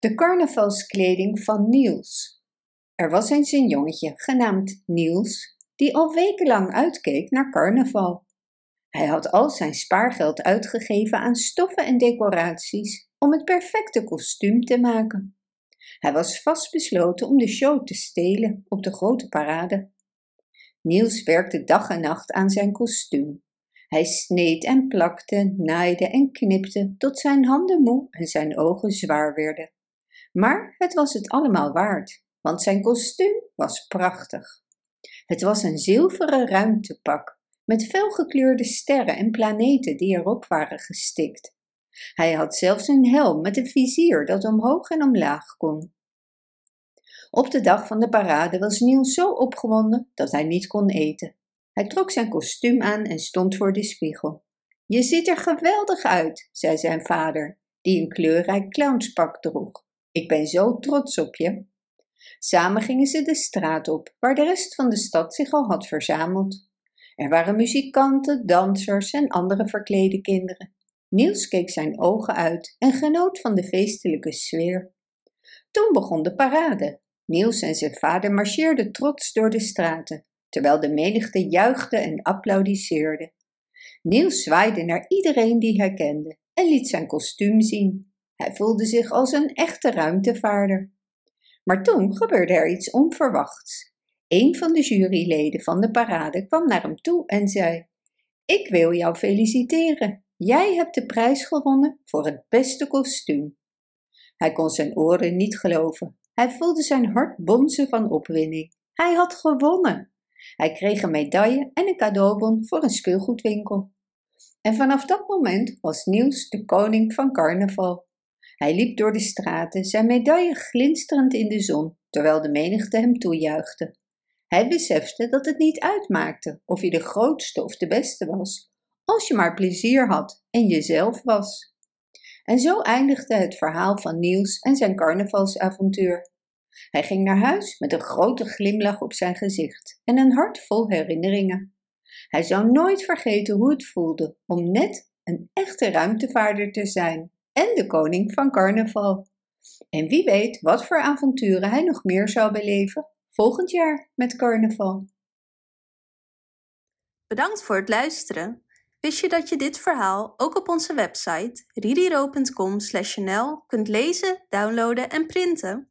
De carnavalskleding van Niels. Er was eens een jongetje genaamd Niels, die al wekenlang uitkeek naar carnaval. Hij had al zijn spaargeld uitgegeven aan stoffen en decoraties om het perfecte kostuum te maken. Hij was vastbesloten om de show te stelen op de grote parade. Niels werkte dag en nacht aan zijn kostuum. Hij sneed en plakte, naaide en knipte tot zijn handen moe en zijn ogen zwaar werden. Maar het was het allemaal waard, want zijn kostuum was prachtig. Het was een zilveren ruimtepak met felgekleurde sterren en planeten die erop waren gestikt. Hij had zelfs een helm met een vizier dat omhoog en omlaag kon. Op de dag van de parade was Niels zo opgewonden dat hij niet kon eten. Hij trok zijn kostuum aan en stond voor de spiegel. Je ziet er geweldig uit, zei zijn vader, die een kleurrijk clownspak droeg. Ik ben zo trots op je. Samen gingen ze de straat op, waar de rest van de stad zich al had verzameld. Er waren muzikanten, dansers en andere verklede kinderen. Niels keek zijn ogen uit en genoot van de feestelijke sfeer. Toen begon de parade. Niels en zijn vader marcheerden trots door de straten, terwijl de menigte juichte en applaudisseerde. Niels zwaaide naar iedereen die hij kende en liet zijn kostuum zien. Hij voelde zich als een echte ruimtevaarder. Maar toen gebeurde er iets onverwachts. Een van de juryleden van de parade kwam naar hem toe en zei: Ik wil jou feliciteren. Jij hebt de prijs gewonnen voor het beste kostuum. Hij kon zijn oren niet geloven. Hij voelde zijn hart bonzen van opwinding. Hij had gewonnen. Hij kreeg een medaille en een cadeaubon voor een speelgoedwinkel. En vanaf dat moment was Niels de koning van carnaval. Hij liep door de straten, zijn medaille glinsterend in de zon, terwijl de menigte hem toejuichte. Hij besefte dat het niet uitmaakte of je de grootste of de beste was, als je maar plezier had en jezelf was. En zo eindigde het verhaal van Niels en zijn carnavalsavontuur. Hij ging naar huis met een grote glimlach op zijn gezicht en een hart vol herinneringen. Hij zou nooit vergeten hoe het voelde om net een echte ruimtevaarder te zijn en de koning van carnaval. En wie weet wat voor avonturen hij nog meer zou beleven volgend jaar met carnaval. Bedankt voor het luisteren. Wist je dat je dit verhaal ook op onze website ridiro.com/nl kunt lezen, downloaden en printen?